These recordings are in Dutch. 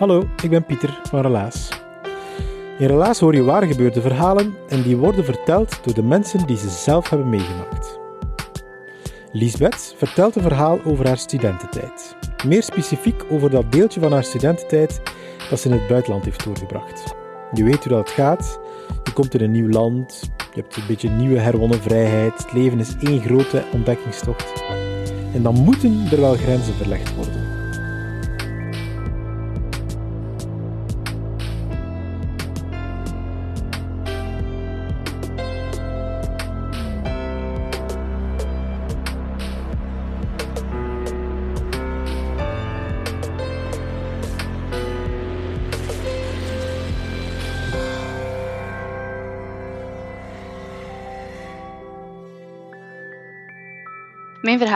Hallo, ik ben Pieter van Relaas. In Relaas hoor je waar gebeurde verhalen en die worden verteld door de mensen die ze zelf hebben meegemaakt. Lisbeth vertelt een verhaal over haar studententijd. Meer specifiek over dat deeltje van haar studententijd dat ze in het buitenland heeft doorgebracht. Je weet hoe dat gaat, je komt in een nieuw land, je hebt een beetje nieuwe herwonnen vrijheid, het leven is één grote ontdekkingstocht. En dan moeten er wel grenzen verlegd worden.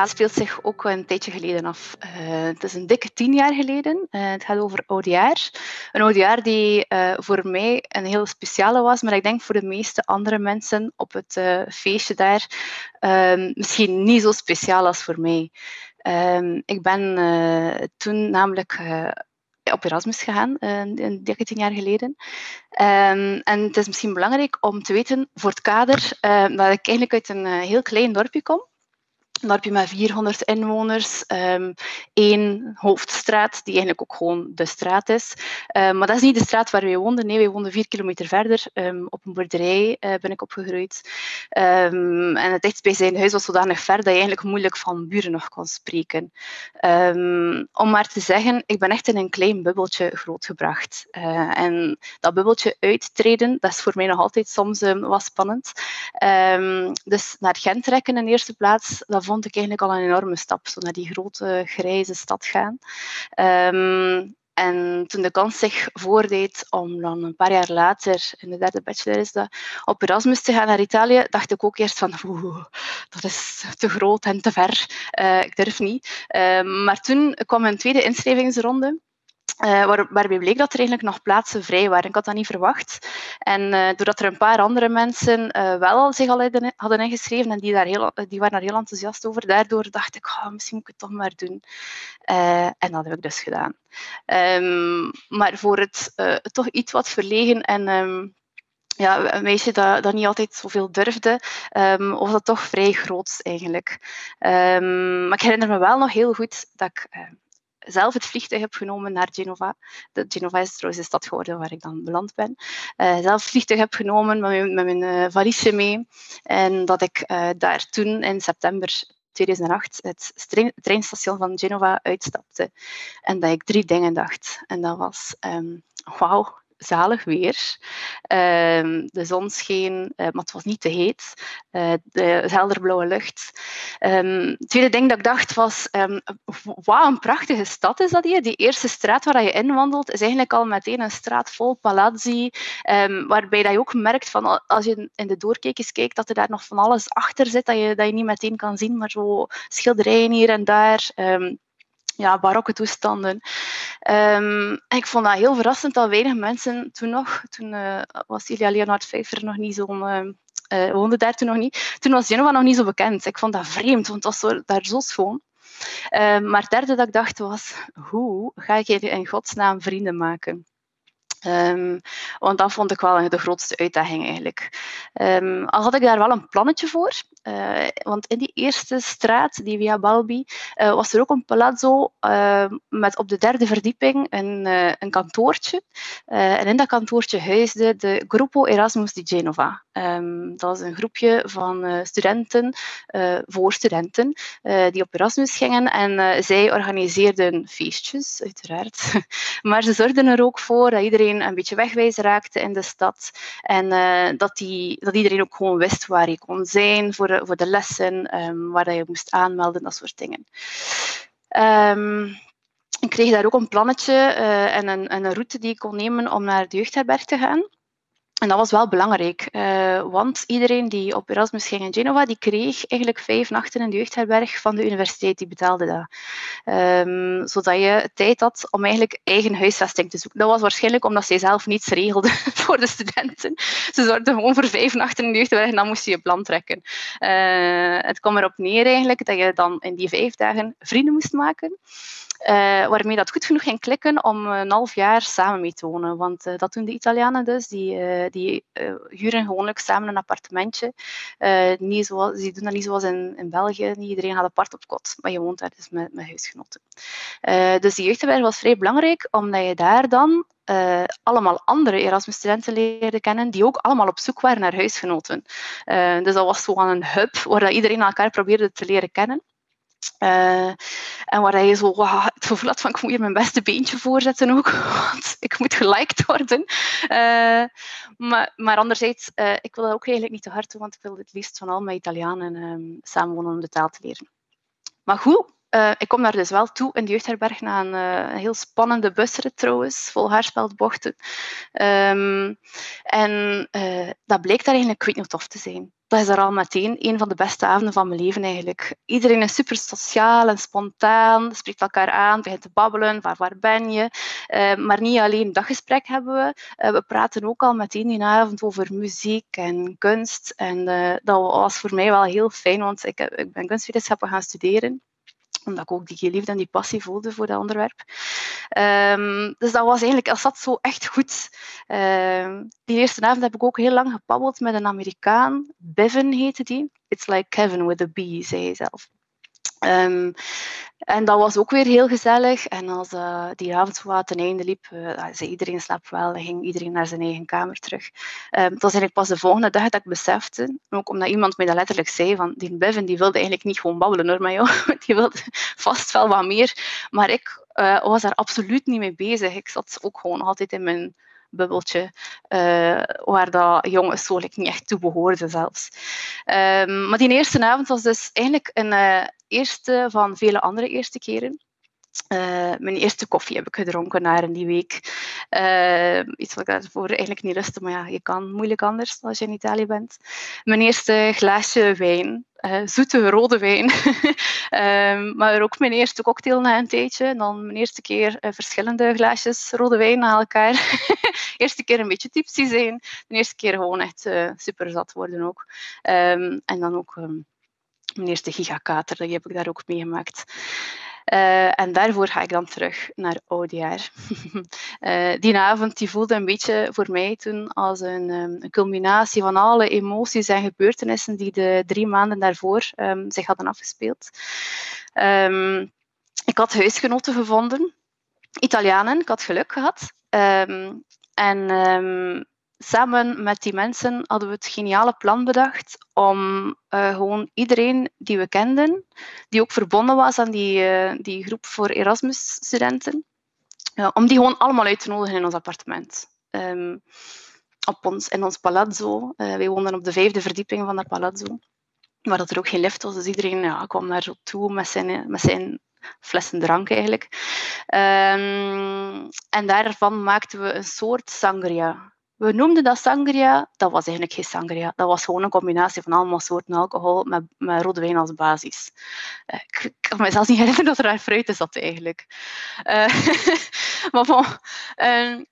Verhaal speelt zich ook een tijdje geleden af. Uh, het is een dikke tien jaar geleden. Uh, het gaat over oudejaar. Een oudejaar die uh, voor mij een heel speciale was, maar ik denk voor de meeste andere mensen op het feestje daar ehm, misschien niet zo speciaal als voor mij. Um, ik ben toen namelijk op Erasmus gegaan, een dikke tien jaar geleden. Um, en het is misschien belangrijk om te weten voor het kader dat ik eigenlijk uit een heel klein dorpje kom een dorpje met 400 inwoners, um, één hoofdstraat, die eigenlijk ook gewoon de straat is. Um, maar dat is niet de straat waar wij woonden. Nee, wij woonden vier kilometer verder. Um, op een boerderij uh, ben ik opgegroeid. en het dichtstbijzijnde huis was zodanig ver dat je eigenlijk moeilijk van buren nog kon spreken. om maar te zeggen, ik ben echt in een klein bubbeltje grootgebracht. Uh, en dat bubbeltje uittreden, dat is voor mij nog altijd soms wat spannend. dus naar Gent trekken in eerste plaats, dat vond ik eigenlijk al een enorme stap, zo naar die grote grijze stad gaan. Um, en toen de kans zich voordeed om dan een paar jaar later, in de derde bachelor is dat, op Erasmus te gaan naar Italië, dacht ik ook eerst van, oeh, dat is te groot en te ver. Uh, ik durf niet. Uh, maar toen kwam een tweede inschrijvingsronde. Uh, waar, waarbij bleek dat er eigenlijk nog plaatsen vrij waren. Ik had dat niet verwacht. En uh, doordat er een paar andere mensen uh, wel zich al hadden, ingeschreven en die, daar heel, die waren daar heel enthousiast over, daardoor dacht ik, oh, misschien moet ik het toch maar doen. en dat heb ik dus gedaan. Um, maar voor het toch iets wat verlegen en um, ja, een meisje dat, niet altijd zoveel durfde, um, of dat toch vrij groot eigenlijk. maar ik herinner me wel nog heel goed dat ik zelf het vliegtuig heb genomen naar Genova. De Genova is trouwens de stad geworden waar ik dan beland ben. Uh, zelf het vliegtuig heb genomen met mijn, met mijn valiesje mee. En dat ik uh, daar toen in september 2008 het treinstation van Genova uitstapte. En dat ik drie dingen dacht. En dat was, um, wauw, zalig weer. Uh, de zon scheen, uh, maar het was niet te heet. Uh, de helderblauwe lucht. Um, het tweede ding dat ik dacht was, um, wauw, een prachtige stad is dat hier. Die eerste straat waar je inwandelt is eigenlijk al meteen een straat vol palazzi, waarbij dat je ook merkt van als je in de doorkijkjes kijkt dat er daar nog van alles achter zit dat je, dat je niet meteen kan zien, maar zo schilderijen hier en daar ja, barokke toestanden. Um, ik vond dat heel verrassend dat weinig mensen toen nog, toen uh, was Ilja Leonard Vijver nog niet zo'n... Uh, woonde daar toen nog niet. Toen was Genova nog niet zo bekend. Ik vond dat vreemd, want het was zo, daar zo schoon. Uh, maar het derde dat ik dacht was, hoe ga ik in godsnaam vrienden maken? Want dat vond ik wel de grootste uitdaging eigenlijk. Al had ik daar wel een plannetje voor. Want in die eerste straat, die Via Balbi, was er ook een palazzo met op de derde verdieping een, een kantoortje. en in dat kantoortje huisde de Gruppo Erasmus di Genova. Um, dat was een groepje van studenten, voor studenten, die op Erasmus gingen. En zij organiseerden feestjes, uiteraard. maar ze zorgden er ook voor dat iedereen een beetje wegwijs raakte in de stad. En dat, die, dat iedereen ook gewoon wist waar je kon zijn voor voor de lessen, um, waar je moest aanmelden, dat soort dingen. Um, ik kreeg daar ook een plannetje uh, en een, een route die ik kon nemen om naar de jeugdherberg te gaan. En dat was wel belangrijk, uh, want iedereen die op Erasmus ging in Genova, die kreeg eigenlijk vijf nachten in de jeugdherberg van de universiteit, die betaalde dat. Um, zodat je tijd had om eigenlijk eigen huisvesting te zoeken. Dat was waarschijnlijk omdat zij zelf niets regelde voor de studenten. Ze zorgden gewoon voor vijf nachten in de jeugdherberg en dan moest je je plan trekken. Uh, het kwam erop neer eigenlijk dat je dan in die vijf dagen vrienden moest maken. Uh, waarmee dat goed genoeg ging klikken om een half jaar samen mee te wonen. Want dat doen de Italianen dus. Die, uh, die huren gewoonlijk samen een appartementje. niet zoals, die doen dat niet zoals in, in België. Niet iedereen gaat apart op kot. Maar je woont daar dus met, met huisgenoten. dus die jeugdherberg was vrij belangrijk, omdat je daar dan uh, allemaal andere Erasmus-studenten leerde kennen, die ook allemaal op zoek waren naar huisgenoten. Uh, dus dat was gewoon een hub waar dat iedereen elkaar probeerde te leren kennen. Uh, en waar je zo wow, het gevoel van ik moet hier mijn beste beentje voorzetten ook, want ik moet geliked worden. Uh, maar, maar anderzijds, uh, ik wil dat ook eigenlijk niet te hard doen, want ik wil het liefst van al mijn Italianen um, samenwonen om de taal te leren. Maar goed, uh, ik kom daar dus wel toe in de jeugdherberg na een, uh, een heel spannende busrit trouwens, vol haarspeldbochten. Um, en uh, dat bleek daar eigenlijk, weet niet tof te zijn. Dat is er al meteen een van de beste avonden van mijn leven eigenlijk. Iedereen is super sociaal en spontaan, spreekt elkaar aan, begint te babbelen, waar, waar ben je? maar niet alleen dat gesprek hebben we, we praten ook al meteen die avond over muziek en kunst. En dat was voor mij wel heel fijn, want ik, ik ben kunstwetenschappen gaan studeren omdat ik ook die liefde en die passie voelde voor dat onderwerp. Um, dus dat was eigenlijk, dat zat zo echt goed. Um, die eerste avond heb ik ook heel lang gepabbeld met een Amerikaan. Bevan heette die. It's like Kevin with a B, zei hij zelf. Um, en dat was ook weer heel gezellig. En als uh, die avond zo ten einde liep, uh, zei iedereen slaap wel, en ging iedereen naar zijn eigen kamer terug. Um, het was pas de volgende dag dat ik besefte, ook omdat iemand mij dat letterlijk zei, van die Bevan die wilde eigenlijk niet gewoon babbelen hoor, maar die wilde vast wel wat meer. Maar ik uh, was daar absoluut niet mee bezig. Ik zat ook gewoon altijd in mijn bubbeltje, uh, waar dat jongens zo niet echt toe behoorden zelfs. Um, maar die eerste avond was dus eigenlijk een uh, eerste van vele andere eerste keren. Uh, mijn eerste koffie heb ik gedronken na in die week. Uh, iets wat ik daarvoor eigenlijk niet rustte, maar ja, je kan moeilijk anders als je in Italië bent. Mijn eerste glaasje wijn, uh, zoete rode wijn. um, maar ook mijn eerste cocktail na een tijdje. En dan mijn eerste keer verschillende glaasjes rode wijn na elkaar. eerste keer een beetje tipsy zijn. De eerste keer gewoon echt super zat worden ook. Um, en dan ook um, mijn eerste gigakater, die heb ik daar ook meegemaakt. Uh, en daarvoor ga ik dan terug naar oudjaar. uh, die avond die voelde een beetje voor mij toen als een, um, een, culminatie van alle emoties en gebeurtenissen die de drie maanden daarvoor um, zich hadden afgespeeld. Um, ik had huisgenoten gevonden, Italianen, ik had geluk gehad. en samen met die mensen hadden we het geniale plan bedacht om uh, gewoon iedereen die we kenden, die ook verbonden was aan die, uh, die groep voor Erasmus-studenten, uh, om die gewoon allemaal uit te nodigen in ons appartement. Um, op ons, in ons palazzo. wij woonden op de vijfde verdieping van dat palazzo, waar dat er ook geen lift was. Dus iedereen ja, kwam daar zo toe met zijn, met zijn flessen drank eigenlijk. Um, en daarvan maakten we een soort sangria. We noemden dat sangria. Dat was eigenlijk geen sangria. Dat was gewoon een combinatie van allemaal soorten alcohol met, met rode wijn als basis. Uh, ik, kan me zelfs niet herinneren dat er daar fruit in zat eigenlijk. Uh, maar bon, uh,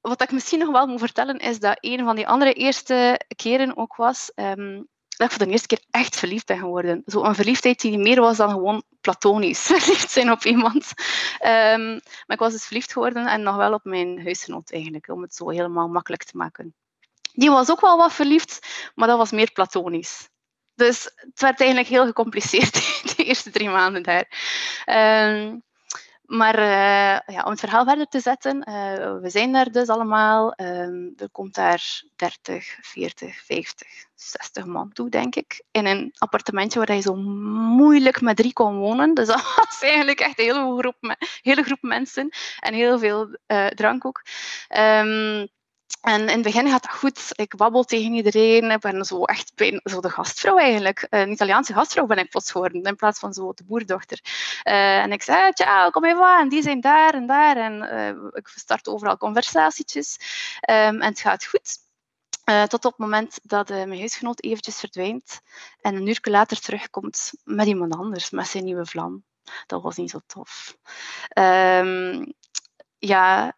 wat ik misschien nog wel moet vertellen is dat een van die andere eerste keren ook was um, dat ik voor de eerste keer echt verliefd ben geworden. Zo'n verliefdheid die meer was dan gewoon platonisch verliefd zijn op iemand. Um, maar ik was dus verliefd geworden en nog wel op mijn huisgenoot eigenlijk, om het zo helemaal makkelijk te maken. Die was ook wel wat verliefd, maar dat was meer platonisch. Dus het werd eigenlijk heel gecompliceerd, de eerste drie maanden daar. Ehm, maar uh, ja, om het verhaal verder te zetten, uh, we zijn daar dus allemaal. Um, er komt daar 30, 40, 50, 60 man toe, denk ik. In een appartementje waar je zo moeilijk met drie kon wonen. Dus dat was eigenlijk echt een hele groep, hele groep mensen. En heel veel uh, drank ook. Um, en in het begin gaat dat goed. Ik babbel tegen iedereen. Ik ben zo echt zo de gastvrouw eigenlijk. Een Italiaanse gastvrouw ben ik plots geworden, in plaats van zo de boerdochter. Uh, en ik zei, ciao, kom even En die zijn daar en daar. En uh, ik start overal conversatietjes. Um, en het gaat goed. Tot op het moment dat mijn huisgenoot eventjes verdwijnt en een uur later terugkomt met iemand anders, met zijn nieuwe vlam. Dat was niet zo tof. Um, ja,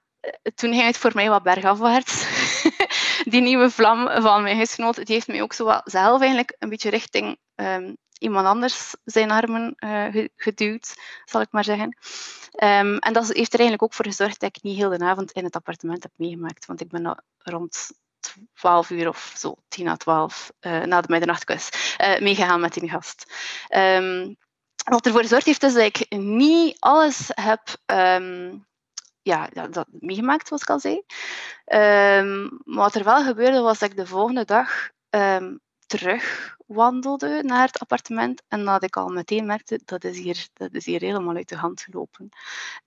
toen ging het voor mij wat bergafwaarts. die nieuwe vlam van mijn huisgenoot, die heeft mij ook zo zelf eigenlijk een beetje richting um, iemand anders zijn armen uh, geduwd, zal ik maar zeggen. Um, en dat heeft er eigenlijk ook voor gezorgd dat ik niet heel de avond in het appartement heb meegemaakt. Want ik ben rond 12 uur of zo, 10 à 12, uh, na de middernachtkust, uh, meegegaan met die gast. Um, wat ervoor gezorgd heeft, is dat ik niet alles heb ja, dat meegemaakt, zoals ik al zei. Um, wat er wel gebeurde, was dat ik de volgende dag um, terug wandelde naar het appartement en dat ik al meteen merkte, dat is hier, dat is hier helemaal uit de hand gelopen.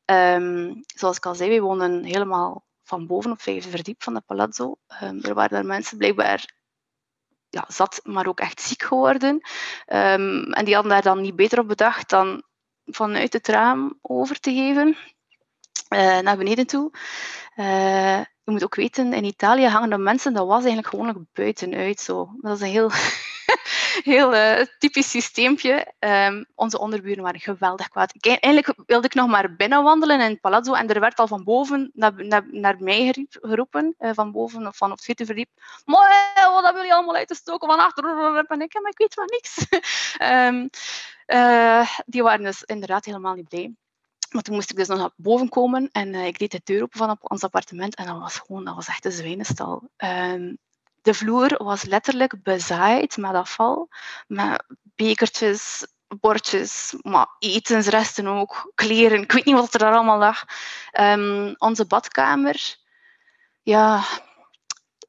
Um, zoals ik al zei, we wonen helemaal van boven op vijfde verdiep van de palazzo. er waren daar mensen blijkbaar ja, zat, maar ook echt ziek geworden. en die hadden daar dan niet beter op bedacht dan vanuit het raam over te geven. Uh, naar beneden toe. Uh, je moet ook weten, in Italië hangen de mensen, dat was eigenlijk gewoon buitenuit zo. Dat is een heel, heel uh, typisch systeempje. Um, onze onderburen waren geweldig kwaad. Ik, eigenlijk wilde ik nog maar binnen wandelen in het palazzo en er werd al van boven naar, naar, mij geroepen, van boven of van op het vierde verdiep. Maar wat hebben jullie allemaal uit stoken van achter? En ik, maar ik weet van niks. um, die waren dus inderdaad helemaal niet blij. Maar toen moest ik dus nog naar boven komen en uh, ik deed de deur open van ons appartement en dat was gewoon, dat was echt een zwijnenstal. Um, de vloer was letterlijk bezaaid met afval, met bekertjes, bordjes, maar etensresten ook, kleren, ik weet niet wat er daar allemaal lag. Um, onze badkamer, ja,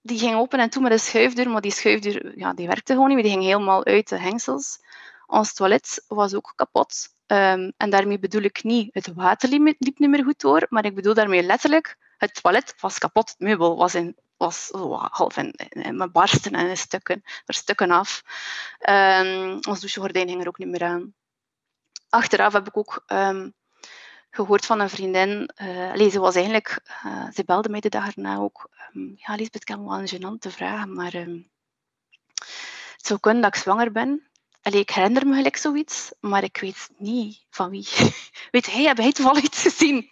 die ging open en toe met een schuifdeur, maar die schuifdeur ja, die werkte gewoon niet meer, die ging helemaal uit de hengsels. Ons toilet was ook kapot. Um, en daarmee bedoel ik niet, het water liep, niet meer goed door, maar ik bedoel daarmee letterlijk, het toilet was kapot, het meubel was, in, was oh, half in, in, barsten en in stukken, er stukken af. Um, ons douchegordijn ging er ook niet meer aan. Achteraf heb ik ook um, gehoord van een vriendin, uh, allee, ze was eigenlijk, uh, ze belde mij de dag erna ook, um, ja Lisbeth, ik wel een gênante vraag, maar um, het zou kunnen dat ik zwanger ben. Ik herinner me gelijk zoiets, maar ik weet niet van wie. Weet hij, heb jij toevallig iets gezien?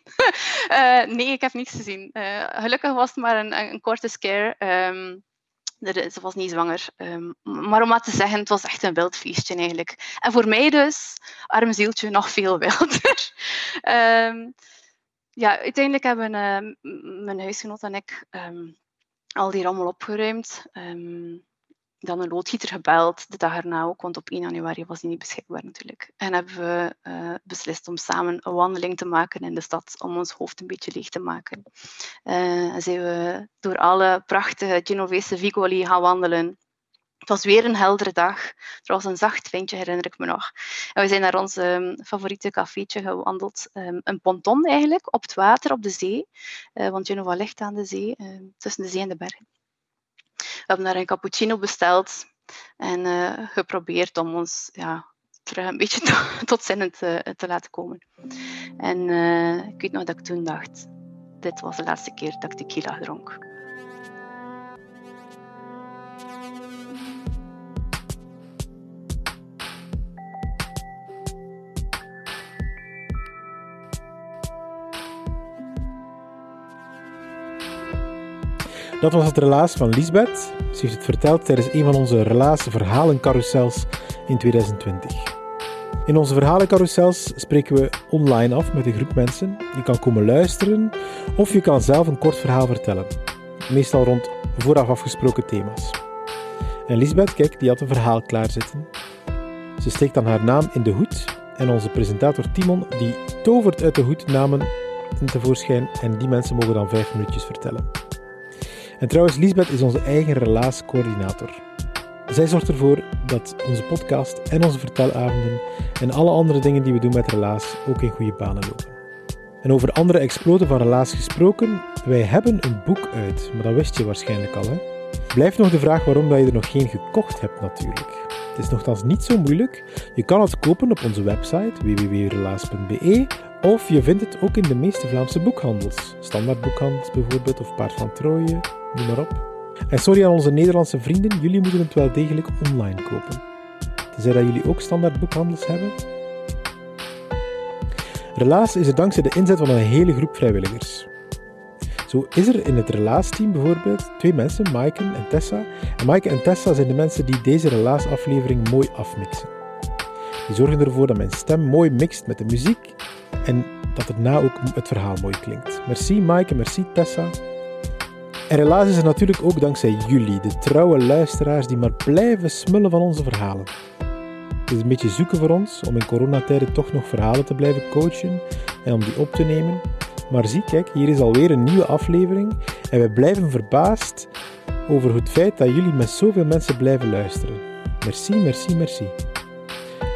uh, nee, ik heb niets gezien. Uh, gelukkig was het maar een, een korte scare. Um, er, ze was niet zwanger. Um, maar om maar te zeggen, het was echt een wild feestje eigenlijk. En voor mij dus, arm zieltje, nog veel wilder. um, ja, uiteindelijk hebben uh, mijn huisgenoot en ik al die rommel opgeruimd dan een loodgieter gebeld, de dag erna ook, want op 1 januari was hij niet beschikbaar natuurlijk. En hebben we uh, beslist om samen een wandeling te maken in de stad, om ons hoofd een beetje leeg te maken. Uh, en zijn we door alle prachtige Genovese vicoli gaan wandelen. Het was weer een heldere dag. Er was een zacht vindje, herinner ik me nog. En we zijn naar ons um, favoriete cafeetje gewandeld. Um, een ponton eigenlijk, op het water, op de zee. Uh, want Genova ligt aan de zee, tussen de zee en de bergen. We hebben daar een cappuccino besteld en uh, geprobeerd om ons ja, terug een beetje tot zinnen te, te laten komen. En uh, ik weet nog dat ik toen dacht, dit was de laatste keer dat ik tequila dronk. Dat was het relaas van Lisbeth. Ze heeft het verteld tijdens een van onze relaas-verhalencarousels in 2020. In onze verhalencarousels spreken we online af met een groep mensen. Je kan komen luisteren of je kan zelf een kort verhaal vertellen. Meestal rond vooraf afgesproken thema's. En Lisbeth, kijk, die had een verhaal klaarzitten. Ze steekt dan haar naam in de hoed en onze presentator Timon die tovert uit de hoed namen tevoorschijn en die mensen mogen dan vijf minuutjes vertellen. En trouwens, Lisbeth is onze eigen relaascoördinator. Zij zorgt ervoor dat onze podcast en onze vertelavonden en alle andere dingen die we doen met Relaas ook in goede banen lopen. En over andere exploten van Relaas gesproken, wij hebben een boek uit, maar dat wist je waarschijnlijk al. Hè? Blijft nog de vraag waarom dat je er nog geen gekocht hebt natuurlijk. Het is nogthans niet zo moeilijk. Je kan het kopen op onze website www.relaas.be of je vindt het ook in de meeste Vlaamse boekhandels. Standaardboekhandels bijvoorbeeld of Paard van Trooien, noem maar op. En sorry aan onze Nederlandse vrienden, jullie moeten het wel degelijk online kopen. Tenzij dat jullie ook standaardboekhandels hebben. Relaas is er dankzij de inzet van een hele groep vrijwilligers. Zo is er in het relaasteam bijvoorbeeld twee mensen, Maaike en Tessa. En Maaike en Tessa zijn de mensen die deze relaasaflevering mooi afmixen. Die zorgen ervoor dat mijn stem mooi mixt met de muziek en dat erna ook het verhaal mooi klinkt. Merci Maaike, merci Tessa. En helaas is er natuurlijk ook dankzij jullie, de trouwe luisteraars die maar blijven smullen van onze verhalen. Het is een beetje zoeken voor ons om in coronatijden toch nog verhalen te blijven coachen en om die op te nemen. Maar zie, kijk, hier is alweer een nieuwe aflevering en we blijven verbaasd over het feit dat jullie met zoveel mensen blijven luisteren. Merci, merci, merci.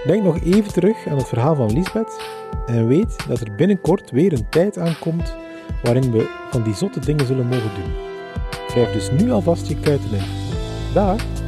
Denk nog even terug aan het verhaal van Lisbeth en weet dat er binnenkort weer een tijd aankomt waarin we van die zotte dingen zullen mogen doen. Wrijf dus nu alvast je kuiten in. Dag!